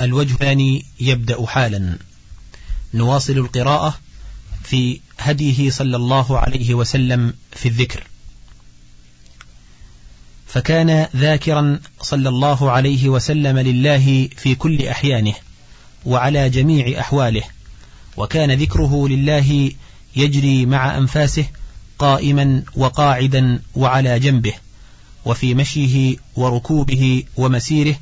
الوجه الثاني يبدأ حالا. نواصل القراءة في هديه صلى الله عليه وسلم في الذكر. فكان ذاكرا صلى الله عليه وسلم لله في كل أحيانه وعلى جميع أحواله وكان ذكره لله يجري مع أنفاسه قائما وقاعدا وعلى جنبه وفي مشيه وركوبه ومسيره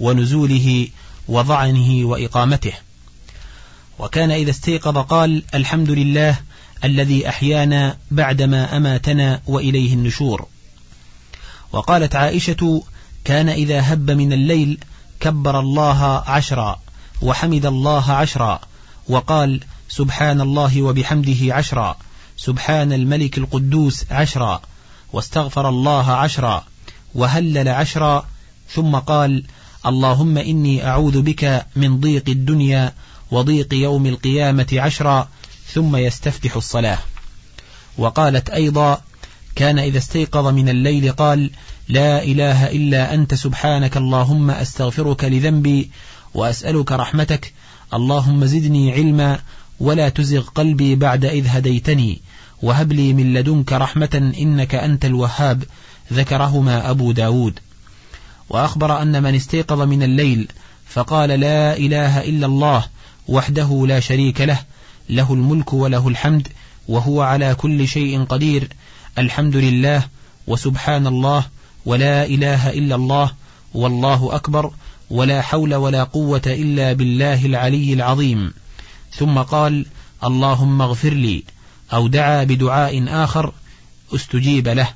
ونزوله وضعنه وإقامته. وكان إذا استيقظ قال الحمد لله الذي أحيانا بعدما أماتنا وإليه النشور. وقالت عائشة كان إذا هب من الليل كبر الله عشرا وحمد الله عشرا وقال سبحان الله وبحمده عشرا سبحان الملك القدوس عشرا واستغفر الله عشرا وهلل عشرا ثم قال اللهم إني أعوذ بك من ضيق الدنيا وضيق يوم القيامة عشرا ثم يستفتح الصلاة. وقالت أيضا كان إذا استيقظ من الليل قال لا إله إلا أنت سبحانك اللهم أستغفرك لذنبي وأسألك رحمتك. اللهم زدني علما ولا تزغ قلبي بعد إذ هديتني. وهب لي من لدنك رحمة إنك أنت الوهاب. ذكرهما أبو داود. وأخبر أن من استيقظ من الليل فقال لا إله إلا الله وحده لا شريك له له الملك وله الحمد وهو على كل شيء قدير الحمد لله وسبحان الله ولا إله إلا الله والله أكبر ولا حول ولا قوة إلا بالله العلي العظيم. ثم قال اللهم اغفر لي أو دعا بدعاء آخر أستجيب له.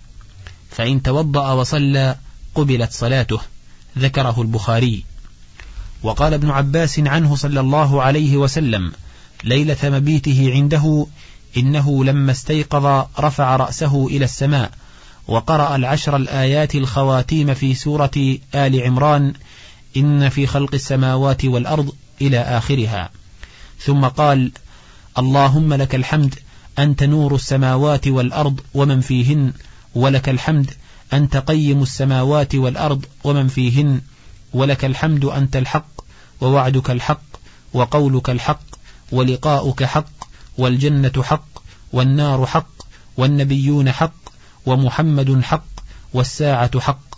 فإن توضأ وصلى قبلت صلاته ذكره البخاري. وقال ابن عباس عنه صلى الله عليه وسلم ليلة مبيته عنده إنه لما استيقظ رفع رأسه إلى السماء وقرأ العشر الآيات الخواتيم في سورة آل عمران إن في خلق السماوات والأرض إلى آخرها. ثم قال اللهم لك الحمد أنت نور السماوات والأرض ومن فيهن ولك الحمد أنت قيم السماوات والأرض ومن فيهن ولك الحمد أنت الحق ووعدك الحق وقولك الحق ولقاؤك حق والجنة حق والنار حق والنبيون حق ومحمد حق والساعة حق.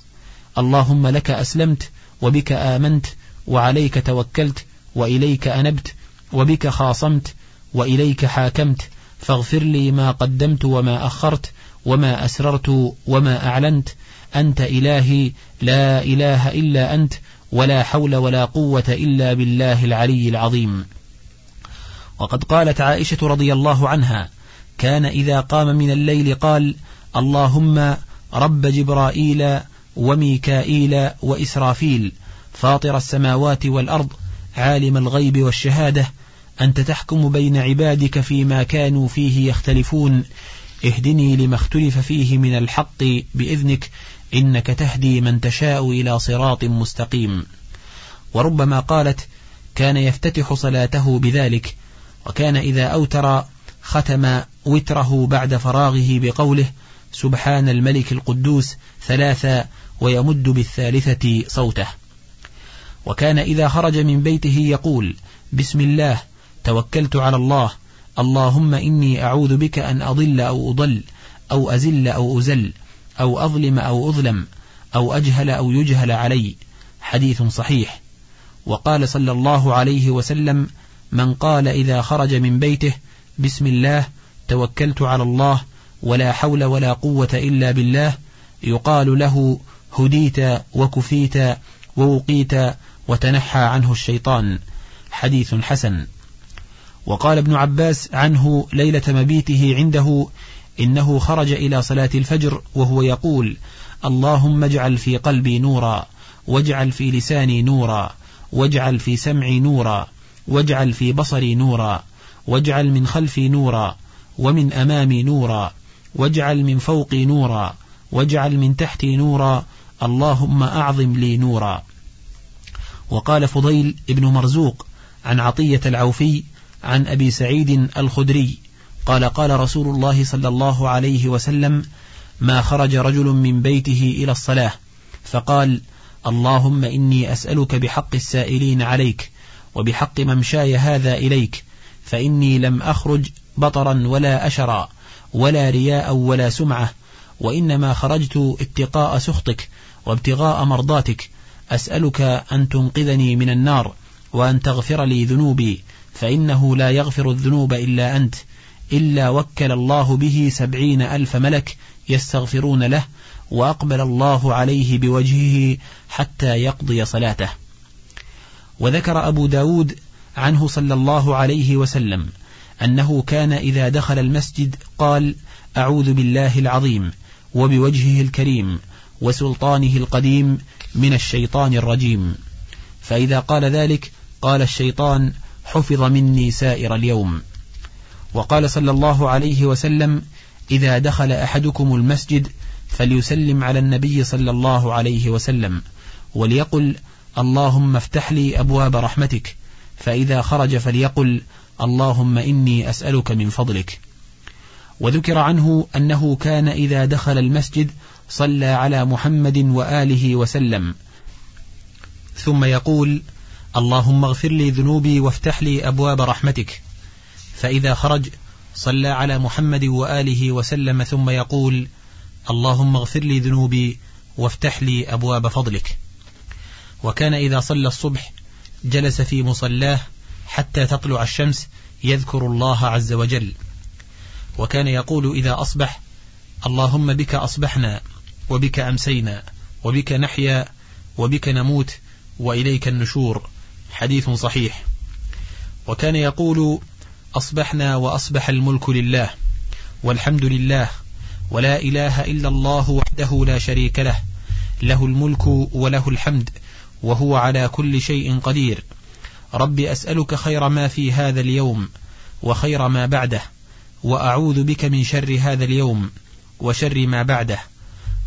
اللهم لك أسلمت وبك آمنت وعليك توكلت وإليك أنبت وبك خاصمت وإليك حاكمت. فاغفر لي ما قدمت وما أخرت وما أسررت وما أعلنت. أنت إلهي لا إله إلا أنت ولا حول ولا قوة إلا بالله العلي العظيم. وقد قالت عائشة رضي الله عنها كان إذا قام من الليل قال اللهم رب جبرائيل وميكائيل وإسرافيل فاطر السماوات والأرض عالم الغيب والشهادة أنت تحكم بين عبادك فيما كانوا فيه يختلفون. اهدني لما اختلف فيه من الحق بإذنك إنك تهدي من تشاء إلى صراط مستقيم. وربما قالت كان يفتتح صلاته بذلك وكان إذا أوتر ختم وتره بعد فراغه بقوله سبحان الملك القدوس ثلاثا ويمد بالثالثة صوته. وكان إذا خرج من بيته يقول بسم الله توكلت على الله اللهم إني أعوذ بك أن أضل أو أضل أو أزل أو أزل أو أظلم أو أظلم أو أجهل أو يجهل علي. حديث صحيح. وقال صلى الله عليه وسلم من قال إذا خرج من بيته بسم الله توكلت على الله ولا حول ولا قوة إلا بالله يقال له هديت وكفيت ووقيت وتنحى عنه الشيطان. حديث حسن. وقال ابن عباس عنه ليلة مبيته عنده إنه خرج إلى صلاة الفجر وهو يقول اللهم اجعل في قلبي نورا واجعل في لساني نورا واجعل في سمعي نورا واجعل في بصري نورا واجعل من خلفي نورا ومن أمامي نورا واجعل من فوقي نورا واجعل من تحتي نورا اللهم أعظم لي نورا. وقال فضيل ابن مرزوق عن عطية العوفي عن أبي سعيد الخدري قال قال رسول الله صلى الله عليه وسلم ما خرج رجل من بيته إلى الصلاة. فقال اللهم إني أسألك بحق السائلين عليك وبحق ممشاي هذا إليك فإني لم أخرج بطرا ولا أشرا ولا رياء ولا سمعة وإنما خرجت اتقاء سخطك وابتغاء مرضاتك أسألك أن تنقذني من النار وأن تغفر لي ذنوبي فإنه لا يغفر الذنوب إلا أنت إلا وكل الله به سبعين ألف ملك يستغفرون له وأقبل الله عليه بوجهه حتى يقضي صلاته. وذكر أبو داود عنه صلى الله عليه وسلم أنه كان إذا دخل المسجد قال أعوذ بالله العظيم وبوجهه الكريم وسلطانه القديم من الشيطان الرجيم. فإذا قال ذلك قال الشيطان حفظ مني سائر اليوم. وقال صلى الله عليه وسلم إذا دخل أحدكم المسجد فليسلم على النبي صلى الله عليه وسلم وليقل اللهم افتح لي أبواب رحمتك فإذا خرج فليقل اللهم إني أسألك من فضلك وذكر عنه أنه كان إذا دخل المسجد صلى على محمد وآله وسلم. ثم يقول اللهم اغفر لي ذنوبي وافتح لي أبواب رحمتك. فإذا خرج صلى على محمد وآله وسلم ثم يقول اللهم اغفر لي ذنوبي وافتح لي أبواب فضلك. وكان إذا صلى الصبح جلس في مصلاه حتى تطلع الشمس يذكر الله عز وجل. وكان يقول إذا أصبح اللهم بك أصبحنا وبك أمسينا وبك نحيا وبك نموت وإليك النشور. حديث صحيح. وكان يقول أصبحنا وأصبح الملك لله والحمد لله ولا إله إلا الله وحده لا شريك له له الملك وله الحمد وهو على كل شيء قدير. رب أسألك خير ما في هذا اليوم وخير ما بعده وأعوذ بك من شر هذا اليوم وشر ما بعده.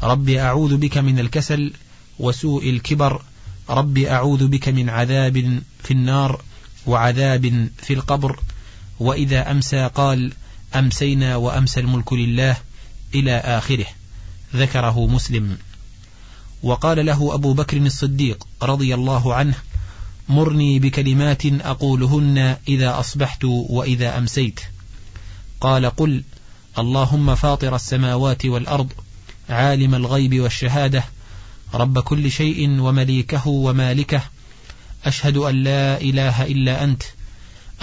رب أعوذ بك من الكسل وسوء الكبر رب أعوذ بك من عذاب في النار وعذاب في القبر. وإذا أمسى قال أمسينا وأمسى الملك لله إلى آخره. ذكره مسلم. وقال له أبو بكر الصديق رضي الله عنه مرني بكلمات أقولهن إذا أصبحت وإذا أمسيت. قال قل اللهم فاطر السماوات والأرض عالم الغيب والشهادة رب كل شيء ومليكه ومالكه. أشهد أن لا إله إلا أنت.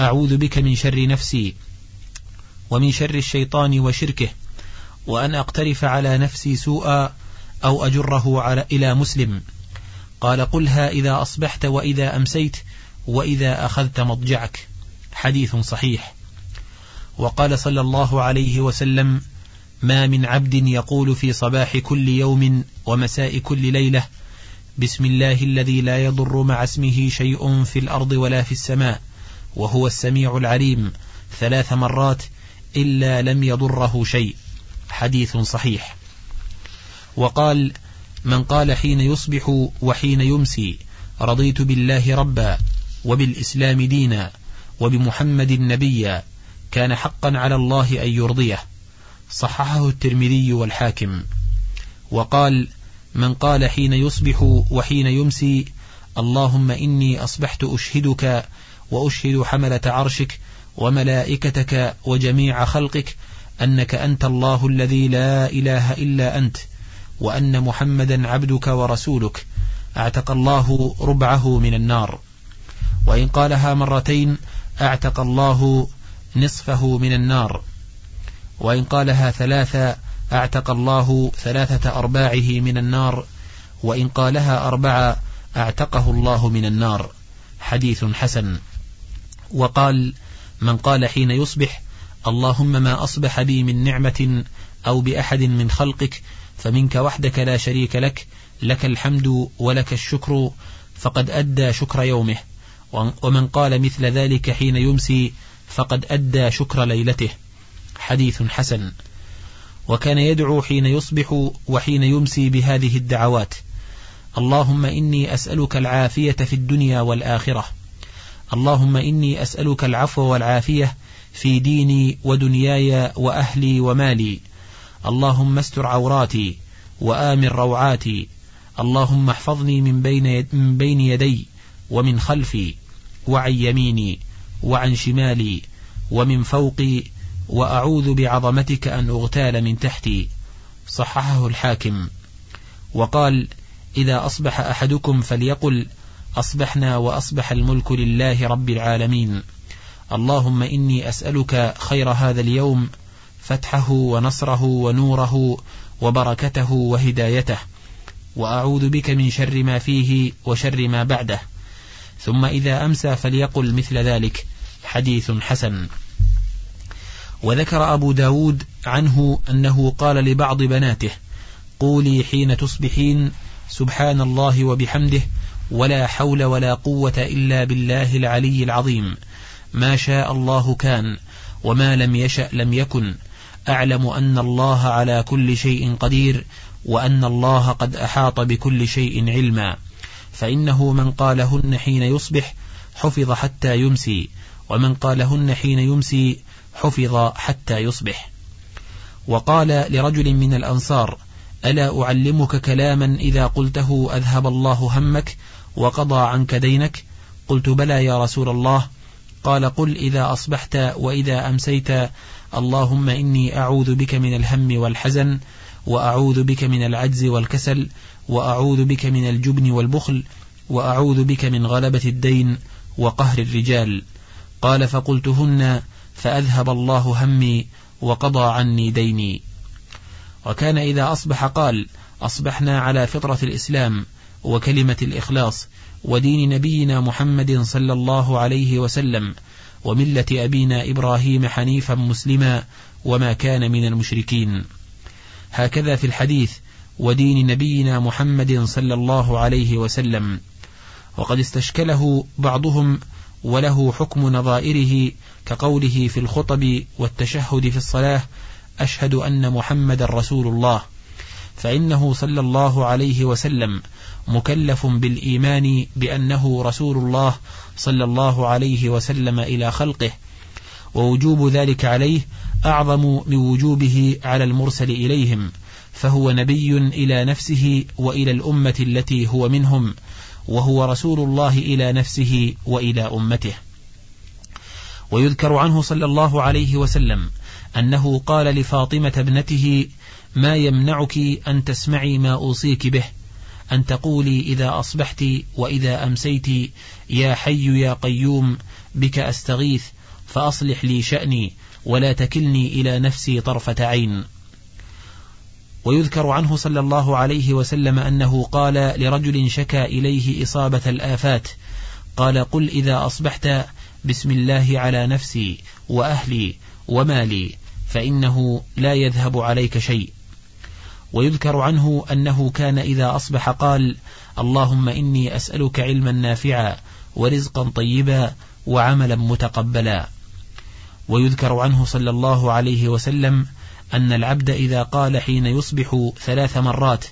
أعوذ بك من شر نفسي ومن شر الشيطان وشركه. وأن أقترف على نفسي سوءا أو أجره على إلى مسلم. قال قلها إذا أصبحت وإذا أمسيت وإذا أخذت مضجعك. حديث صحيح. وقال صلى الله عليه وسلم ما من عبد يقول في صباح كل يوم ومساء كل ليلة بسم الله الذي لا يضر مع اسمه شيء في الأرض ولا في السماء وهو السميع العليم ثلاث مرات إلا لم يضره شيء. حديث صحيح. وقال من قال حين يصبح وحين يمسي رضيت بالله ربا وبالإسلام دينا وبمحمد نبيا كان حقا على الله أن يرضيه. صححه الترمذي والحاكم. وقال من قال حين يصبح وحين يمسي اللهم إني أصبحت أشهدك وأشهد حملة عرشك وملائكتك وجميع خلقك أنك أنت الله الذي لا إله إلا أنت وأن محمدا عبدك ورسولك أعتق الله ربعه من النار. وإن قالها مرتين أعتق الله نصفه من النار. وإن قالها ثلاثة أعتق الله ثلاثة أرباعه من النار وإن قالها أربعة أعتقه الله من النار. حديث حسن. وقال من قال حين يصبح اللهم ما أصبح بي من نعمة أو بأحد من خلقك فمنك وحدك لا شريك لك لك الحمد ولك الشكر فقد أدى شكر يومه. ومن قال مثل ذلك حين يمسي فقد أدى شكر ليلته. حديث حسن. وكان يدعو حين يصبح وحين يمسي بهذه الدعوات. اللهم إني أسألك العافية في الدنيا والآخرة. اللهم إني أسألك العفو والعافية في ديني ودنياي وأهلي ومالي. اللهم استر عوراتي وآمن روعاتي. اللهم احفظني من بين, من بين يدي ومن خلفي وعن يميني وعن شمالي ومن فوقي وأعوذ بعظمتك أن أغتال من تحتي. صححه الحاكم. وقال إذا أصبح أحدكم فليقل أصبحنا وأصبح الملك لله رب العالمين. اللهم إني أسألك خير هذا اليوم فتحه ونصره ونوره وبركته وهدايته. وأعوذ بك من شر ما فيه وشر ما بعده. ثم إذا أمسى فليقل مثل ذلك. حديث حسن. وذكر أبو داود عنه أنه قال لبعض بناته قولي حين تصبحين سبحان الله وبحمده ولا حول ولا قوة إلا بالله العلي العظيم. ما شاء الله كان وما لم يشأ لم يكن. أعلم أن الله على كل شيء قدير وأن الله قد أحاط بكل شيء علما. فإنه من قالهن حين يصبح حفظ حتى يمسي ومن قالهن حين يمسي حفظ حتى يصبح. وقال لرجل من الأنصار ألا أعلمك كلاما إذا قلته أذهب الله همك وقضى عنك دينك؟ قلت بلى يا رسول الله. قال قل إذا أصبحت وإذا أمسيت اللهم إني أعوذ بك من الهم والحزن وأعوذ بك من العجز والكسل وأعوذ بك من الجبن والبخل وأعوذ بك من غلبة الدين وقهر الرجال. قال فقلتهن فأذهب الله همي وقضى عني ديني. وكان إذا أصبح قال أصبحنا على فطرة الإسلام وكلمة الإخلاص ودين نبينا محمد صلى الله عليه وسلم وملة أبينا إبراهيم حنيفا مسلما وما كان من المشركين. هكذا في الحديث ودين نبينا محمد صلى الله عليه وسلم. وقد استشكله بعضهم وله حكم نظائره كقوله في الخطب والتشهد في الصلاة أشهد أن محمد رسول الله. فإنه صلى الله عليه وسلم مكلف بالإيمان بأنه رسول الله صلى الله عليه وسلم إلى خلقه ووجوب ذلك عليه أعظم من وجوبه على المرسل إليهم فهو نبي إلى نفسه وإلى الأمة التي هو منهم. وهو رسول الله إلى نفسه وإلى أمته. ويذكر عنه صلى الله عليه وسلم أنه قال لفاطمة ابنته ما يمنعك أن تسمعي ما أوصيك به أن تقولي إذا أصبحت وإذا أمسيت يا حي يا قيوم بك أستغيث فأصلح لي شأني ولا تكلني إلى نفسي طرفة عين. ويذكر عنه صلى الله عليه وسلم أنه قال لرجل شكى إليه إصابة الآفات قال قل إذا أصبحت بسم الله على نفسي وأهلي ومالي فإنه لا يذهب عليك شيء. ويذكر عنه أنه كان إذا أصبح قال اللهم إني أسألك علما نافعا ورزقا طيبا وعملا متقبلا. ويذكر عنه صلى الله عليه وسلم أن العبد إذا قال حين يصبح ثلاث مرات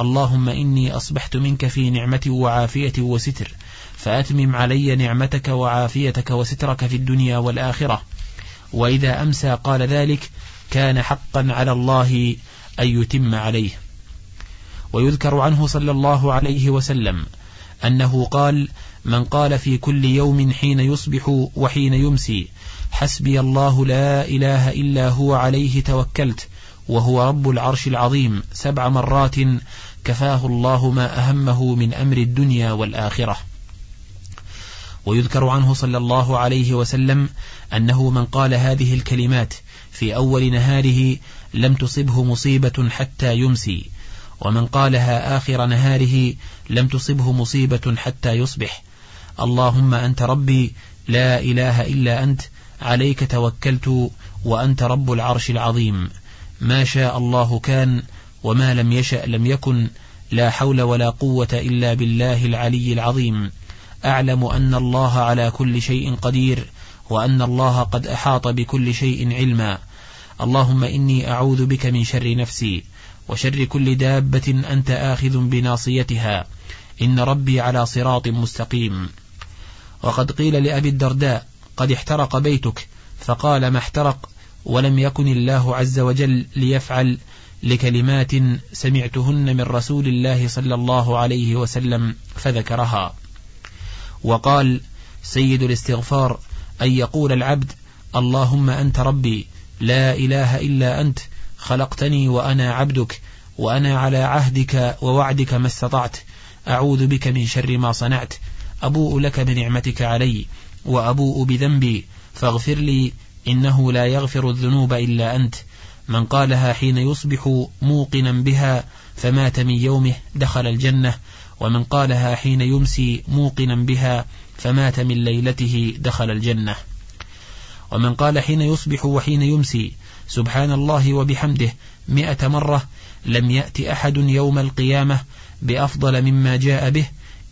اللهم إني أصبحت منك في نعمة وعافية وستر فأتمم علي نعمتك وعافيتك وسترك في الدنيا والآخرة. وإذا أمسى قال ذلك كان حقا على الله أن يتم عليه. ويذكر عنه صلى الله عليه وسلم أنه قال من قال في كل يوم حين يصبح وحين يمسي حسبي الله لا إله إلا هو عليه توكلت وهو رب العرش العظيم سبع مرات كفاه الله ما أهمه من أمر الدنيا والآخرة. ويذكر عنه صلى الله عليه وسلم أنه من قال هذه الكلمات في أول نهاره لم تصبه مصيبة حتى يمسي ومن قالها آخر نهاره لم تصبه مصيبة حتى يصبح. اللهم أنت ربي لا إله إلا أنت عليك توكلت وأنت رب العرش العظيم. ما شاء الله كان وما لم يشأ لم يكن. لا حول ولا قوة إلا بالله العلي العظيم. أعلم أن الله على كل شيء قدير وأن الله قد أحاط بكل شيء علما. اللهم إني أعوذ بك من شر نفسي وشر كل دابة أنت آخذ بناصيتها. إن ربي على صراط مستقيم. وقد قيل لأبي الدرداء قد احترق بيتك. فقال ما احترق؟ ولم يكن الله عز وجل ليفعل لكلمات سمعتهن من رسول الله صلى الله عليه وسلم فذكرها. وقال سيد الاستغفار أن يقول العبد اللهم أنت ربي لا إله إلا أنت خلقتني وأنا عبدك وأنا على عهدك ووعدك ما استطعت أعوذ بك من شر ما صنعت أبوء لك بنعمتك علي. وأبوء بذنبي فاغفر لي إنه لا يغفر الذنوب إلا أنت. من قالها حين يصبح موقنا بها فمات من يومه دخل الجنة. ومن قالها حين يمسي موقنا بها فمات من ليلته دخل الجنة. ومن قال حين يصبح وحين يمسي سبحان الله وبحمده مئة مرة لم يأت أحد يوم القيامة بأفضل مما جاء به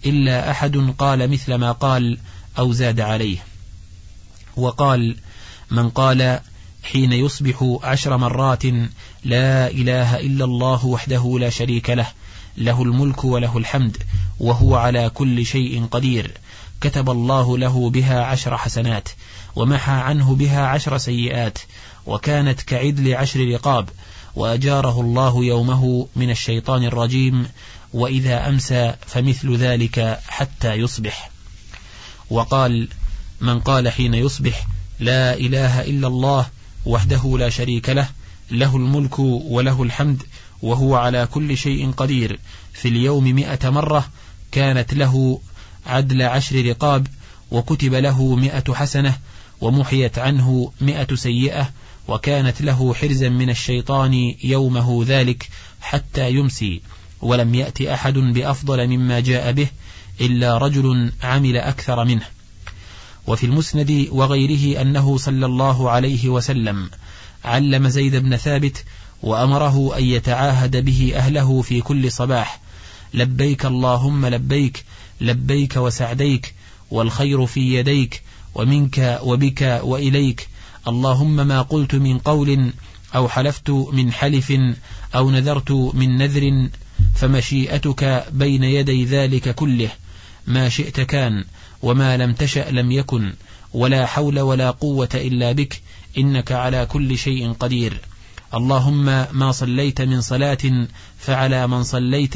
إلا أحد قال مثل ما قال أو زاد عليه. وقال من قال حين يصبح عشر مرات لا إله إلا الله وحده لا شريك له له الملك وله الحمد وهو على كل شيء قدير كتب الله له بها عشر حسنات ومحى عنه بها عشر سيئات وكانت كعدل عشر رقاب وأجاره الله يومه من الشيطان الرجيم وإذا أمسى فمثل ذلك حتى يصبح. وقال من قال حين يصبح لا إله إلا الله وحده لا شريك له له الملك وله الحمد وهو على كل شيء قدير. في اليوم مئة مرة كانت له عدل عشر رقاب وكتب له مئة حسنة ومحيت عنه مئة سيئة وكانت له حرزا من الشيطان يومه ذلك حتى يمسي. ولم يأت أحد بأفضل مما جاء به إلا رجل عمل أكثر منه. وفي المسند وغيره أنه صلى الله عليه وسلم علم زيد بن ثابت وأمره أن يتعاهد به أهله في كل صباح. لبيك اللهم لبيك لبيك وسعديك والخير في يديك ومنك وبك وإليك. اللهم ما قلت من قول أو حلفت من حلف أو نذرت من نذر فمشيئتك بين يدي ذلك كله. ما شئت كان وما لم تشأ لم يكن ولا حول ولا قوة إلا بك إنك على كل شيء قدير. اللهم ما صليت من صلاة فعلى من صليت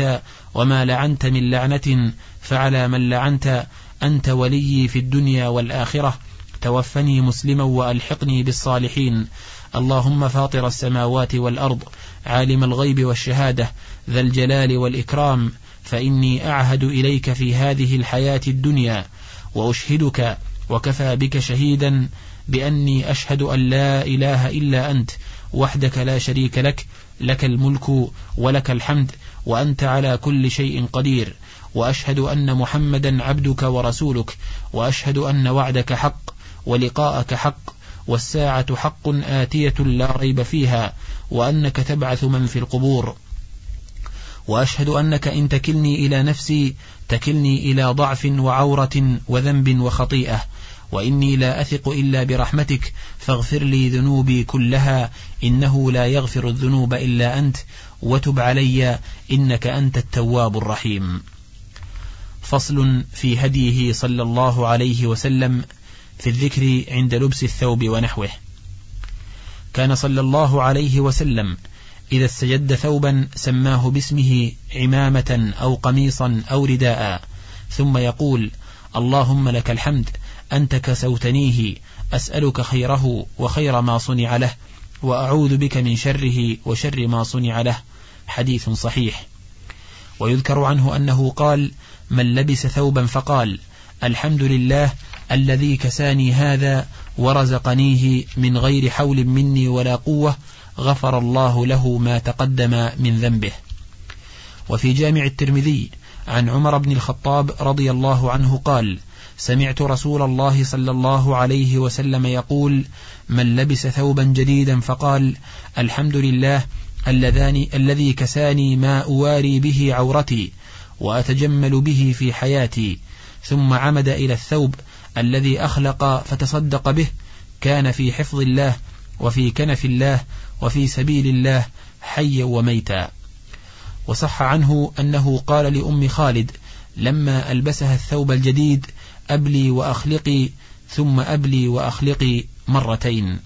وما لعنت من لعنة فعلى من لعنت. أنت ولي في الدنيا والآخرة. توفني مسلما وألحقني بالصالحين. اللهم فاطر السماوات والأرض عالم الغيب والشهادة ذا الجلال والإكرام. فإني أعهد إليك في هذه الحياة الدنيا وأشهدك وكفى بك شهيدا بأني أشهد أن لا إله إلا أنت وحدك لا شريك لك لك الملك ولك الحمد وأنت على كل شيء قدير وأشهد أن محمدا عبدك ورسولك وأشهد أن وعدك حق ولقاءك حق والساعة حق آتية لا ريب فيها وأنك تبعث من في القبور. وأشهد أنك إن تكلني إلى نفسي تكلني إلى ضعف وعورة وذنب وخطيئة وإني لا أثق إلا برحمتك فاغفر لي ذنوبي كلها إنه لا يغفر الذنوب إلا أنت وتب علي إنك أنت التواب الرحيم. فصل في هديه صلى الله عليه وسلم في الذكر عند لبس الثوب ونحوه. كان صلى الله عليه وسلم إذا استجد ثوبا سماه باسمه عمامة أو قميصا أو رداء. ثم يقول اللهم لك الحمد أنت كسوتنيه أسألك خيره وخير ما صنع له وأعوذ بك من شره وشر ما صنع له. حديث صحيح. ويذكر عنه أنه قال من لبس ثوبا فقال الحمد لله الذي كساني هذا ورزقنيه من غير حول مني ولا قوة غفر الله له ما تقدم من ذنبه. وفي جامع الترمذي عن عمر بن الخطاب رضي الله عنه قال سمعت رسول الله صلى الله عليه وسلم يقول من لبس ثوبا جديدا فقال الحمد لله الذي كساني ما أواري به عورتي وأتجمل به في حياتي ثم عمد إلى الثوب الذي أخلق فتصدق به كان في حفظ الله وفي كنف الله وفي سبيل الله حيا وميتا. وصح عنه أنه قال لأم خالد لما ألبسها الثوب الجديد أبلي وأخلقي ثم أبلي وأخلقي مرتين.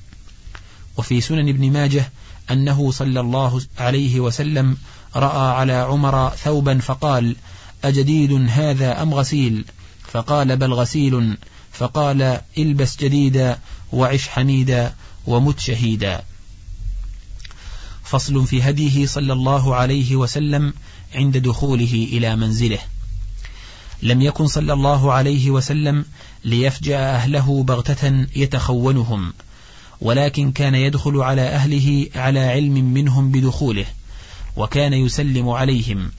وفي سنن ابن ماجه أنه صلى الله عليه وسلم رأى على عمر ثوبا فقال أجديد هذا أم غسيل؟ فقال بل غسيل. فقال إلبس جديدا وعش حميدا ومت شهيدا. فصل في هديه صلى الله عليه وسلم عند دخوله إلى منزله. لم يكن صلى الله عليه وسلم ليفجأ أهله بغتة يتخونهم ولكن كان يدخل على أهله على علم منهم بدخوله وكان يسلم عليهم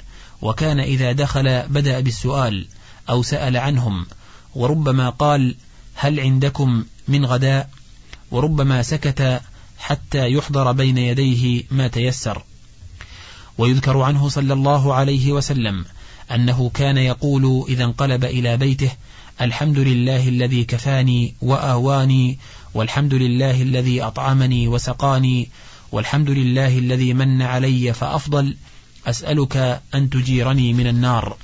وكان إذا دخل بدأ بالسؤال أو سأل عنهم وربما قال هل عندكم من غداء وربما سكت حتى يحضر بين يديه ما تيسر. ويذكر عنه صلى الله عليه وسلم أنه كان يقول إذا انقلب إلى بيته الحمد لله الذي كفاني وآواني والحمد لله الذي أطعمني وسقاني والحمد لله الذي من علي فأفضل أسألك أن تجيرني من النار.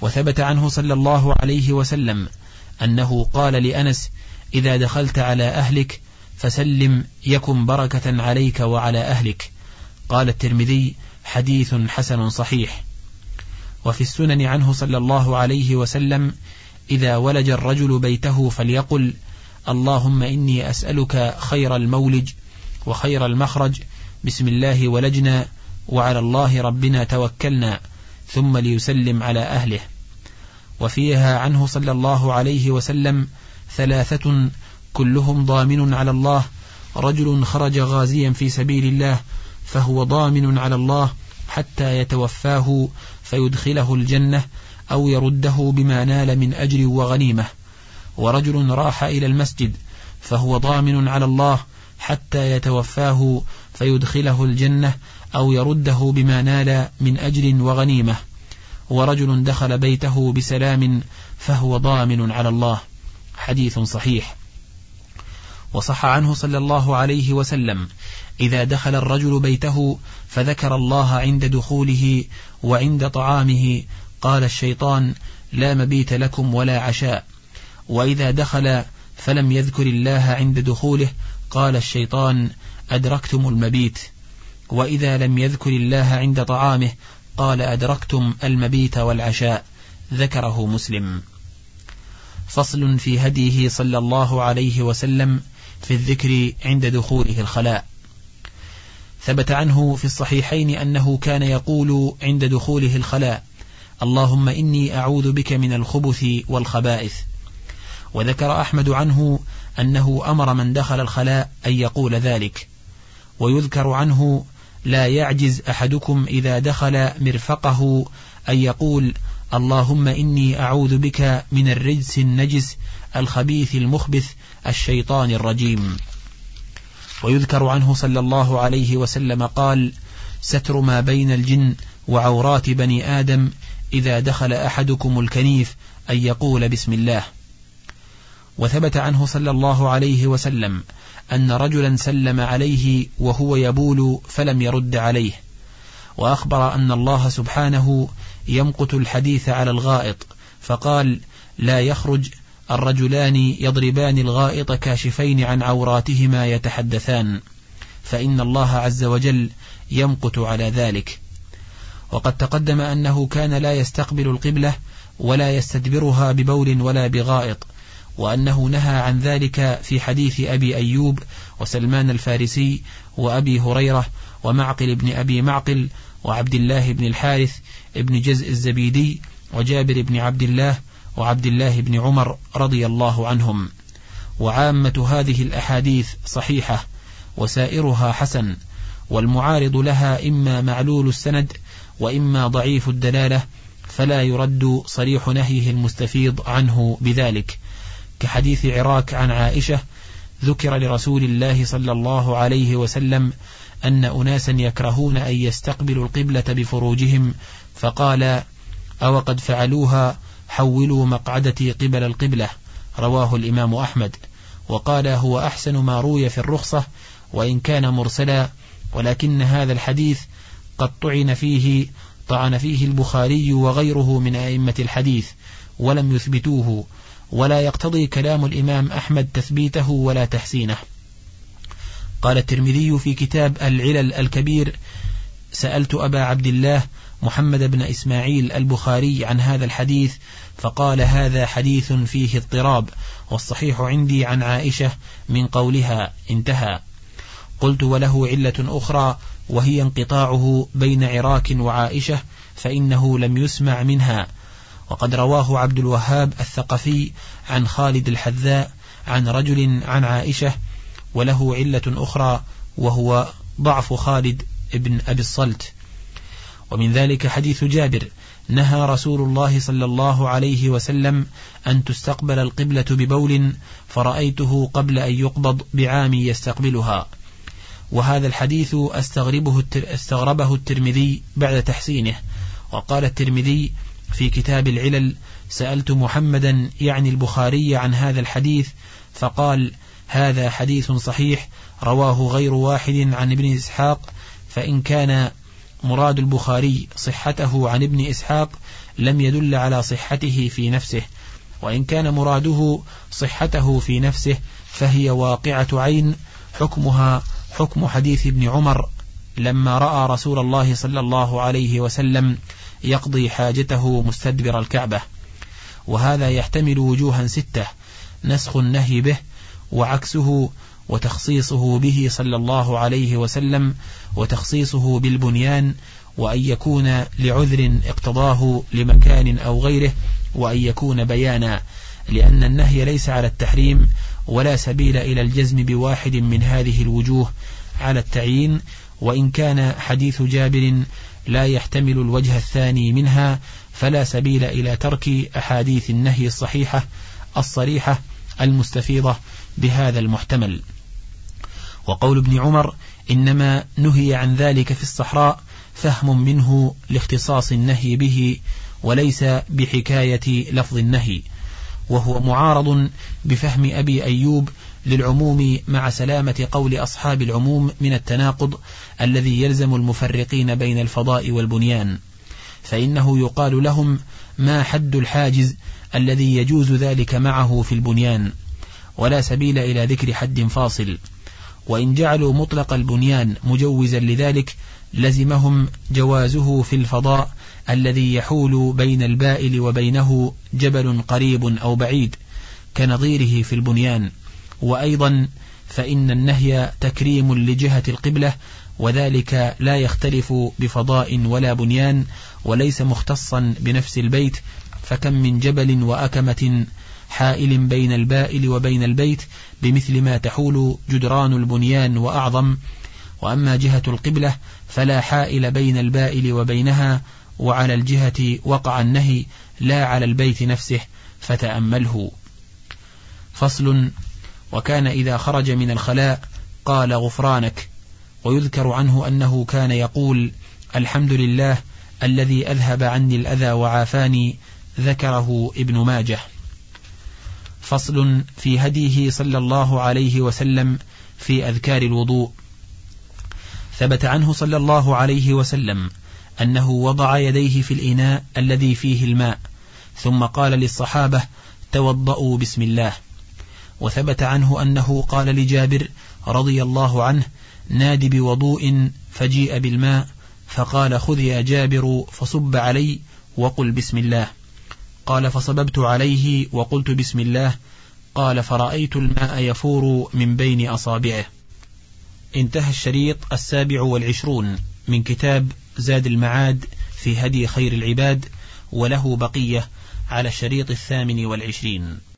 وثبت عنه صلى الله عليه وسلم أنه قال لأنس إذا دخلت على أهلك فسلم يكن بركة عليك وعلى أهلك. قال الترمذي حديث حسن صحيح. وفي السنن عنه صلى الله عليه وسلم إذا ولج الرجل بيته فليقل اللهم إني أسألك خير المولج وخير المخرج بسم الله ولجنا وعلى الله ربنا توكلنا ثم ليسلم على أهله. وفيها عنه صلى الله عليه وسلم ثلاثة كلهم ضامن على الله. رجل خرج غازيا في سبيل الله فهو ضامن على الله حتى يتوفاه فيدخله الجنة أو يرده بما نال من أجر وغنيمة. ورجل راح إلى المسجد فهو ضامن على الله حتى يتوفاه فيدخله الجنة أو يرده بما نال من أجر وغنيمة. ورجل دخل بيته بسلام فهو ضامن على الله. حديث صحيح. وصح عنه صلى الله عليه وسلم إذا دخل الرجل بيته فذكر الله عند دخوله وعند طعامه قال الشيطان لا مبيت لكم ولا عشاء وإذا دخل فلم يذكر الله عند دخوله قال الشيطان أدركتم المبيت وإذا لم يذكر الله عند طعامه قال أدركتم المبيت والعشاء ذكره مسلم. فصل في هديه صلى الله عليه وسلم في الذكر عند دخوله الخلاء. ثبت عنه في الصحيحين أنه كان يقول عند دخوله الخلاء اللهم إني أعوذ بك من الخبث والخبائث. وذكر أحمد عنه أنه أمر من دخل الخلاء أن يقول ذلك. ويذكر عنه لا يعجز أحدكم إذا دخل مرفقه أن يقول اللهم إني أعوذ بك من الرجس النجس الخبيث المخبث الشيطان الرجيم. ويذكر عنه صلى الله عليه وسلم قال ستر ما بين الجن وعورات بني آدم إذا دخل أحدكم الكنيف أن يقول بسم الله وثبت عنه صلى الله عليه وسلم أن رجلا سلم عليه وهو يبول فلم يرد عليه. وأخبر أن الله سبحانه يمقت الحديث على الغائط فقال لا يخرج الرجلان يضربان الغائط كاشفين عن عوراتهما يتحدثان فإن الله عز وجل يمقت على ذلك. وقد تقدم أنه كان لا يستقبل القبلة ولا يستدبرها ببول ولا بغائط وأنه نهى عن ذلك في حديث أبي أيوب وسلمان الفارسي وأبي هريرة ومعقل بن أبي معقل وعبد الله بن الحارث ابن جزء الزبيدي وجابر بن عبد الله وعبد الله بن عمر رضي الله عنهم. وعامة هذه الأحاديث صحيحة وسائرها حسن والمعارض لها إما معلول السند وإما ضعيف الدلالة فلا يرد صريح نهيه المستفيض عنه بذلك. كحديث عراك عن عائشة ذكر لرسول الله صلى الله عليه وسلم أن أناسا يكرهون أن يستقبلوا القبلة بفروجهم فقال أو قد فعلوها حولوا مقعدتي قبل القبلة رواه الإمام أحمد. وقال هو أحسن ما روي في الرخصة وإن كان مرسلا ولكن هذا الحديث قد طعن فيه طعن فيه البخاري وغيره من أئمة الحديث ولم يثبتوه ولا يقتضي كلام الإمام أحمد تثبيته ولا تحسينه. قال الترمذي في كتاب العلل الكبير سألت أبا عبد الله محمد بن إسماعيل البخاري عن هذا الحديث فقال هذا حديث فيه اضطراب والصحيح عندي عن عائشة من قولها انتهى. قلت وله علة أخرى وهي انقطاعه بين عراك وعائشة فإنه لم يسمع منها. وقد رواه عبد الوهاب الثقفي عن خالد الحذاء عن رجل عن عائشة وله علة أخرى وهو ضعف خالد ابن أبي الصلت. ومن ذلك حديث جابر نهى رسول الله صلى الله عليه وسلم أن تستقبل القبلة ببول فرأيته قبل أن يقبض بعام يستقبلها. وهذا الحديث أستغربه أستغربه الترمذي بعد تحسينه. وقال الترمذي في كتاب العلل سألت محمدا يعني البخاري عن هذا الحديث فقال هذا حديث صحيح رواه غير واحد عن ابن إسحاق فإن كان مراد البخاري صحته عن ابن إسحاق لم يدل على صحته في نفسه وإن كان مراده صحته في نفسه فهي واقعة عين حكمها حكم حديث ابن عمر لما رأى رسول الله صلى الله عليه وسلم يقضي حاجته مستدبر الكعبة. وهذا يحتمل وجوها ستة نسخ النهي به وعكسه وتخصيصه به صلى الله عليه وسلم وتخصيصه بالبنيان وأن يكون لعذر اقتضاه لمكان أو غيره وأن يكون بيانا لأن النهي ليس على التحريم ولا سبيل إلى الجزم بواحد من هذه الوجوه على التعيين وإن كان حديث جابر لا يحتمل الوجه الثاني منها فلا سبيل إلى ترك أحاديث النهي الصحيحة الصريحة المستفيضة بهذا المحتمل. وقول ابن عمر إنما نهي عن ذلك في الصحراء فهم منه لاختصاص النهي به وليس بحكاية لفظ النهي وهو معارض بفهم أبي أيوب للعموم مع سلامة قول أصحاب العموم من التناقض الذي يلزم المفرقين بين الفضاء والبنيان. فإنه يقال لهم ما حد الحاجز الذي يجوز ذلك معه في البنيان. ولا سبيل إلى ذكر حد فاصل. وإن جعلوا مطلق البنيان مجوزا لذلك لزمهم جوازه في الفضاء الذي يحول بين البائل وبينه جبل قريب أو بعيد كنظيره في البنيان. وأيضا فإن النهي تكريم لجهة القبلة وذلك لا يختلف بفضاء ولا بنيان وليس مختصا بنفس البيت فكم من جبل وأكمة حائل بين البائل وبين البيت بمثل ما تحول جدران البنيان وأعظم وأما جهة القبلة فلا حائل بين البائل وبينها وعلى الجهة وقع النهي لا على البيت نفسه فتأمله. فصل وكان إذا خرج من الخلاء قال غفرانك ويذكر عنه أنه كان يقول الحمد لله الذي أذهب عني الأذى وعافاني ذكره ابن ماجه. فصل في هديه صلى الله عليه وسلم في أذكار الوضوء. ثبت عنه صلى الله عليه وسلم أنه وضع يديه في الإناء الذي فيه الماء ثم قال للصحابة توضأوا بسم الله. وثبت عنه أنه قال لجابر رضي الله عنه ناد بوضوء فجيء بالماء فقال خذ يا جابر فصب علي وقل بسم الله. قال فصببت عليه وقلت بسم الله. قال فرأيت الماء يفور من بين أصابعه. انتهى الشريط السابع والعشرون من كتاب زاد المعاد في هدي خير العباد وله بقية على الشريط الثامن والعشرين.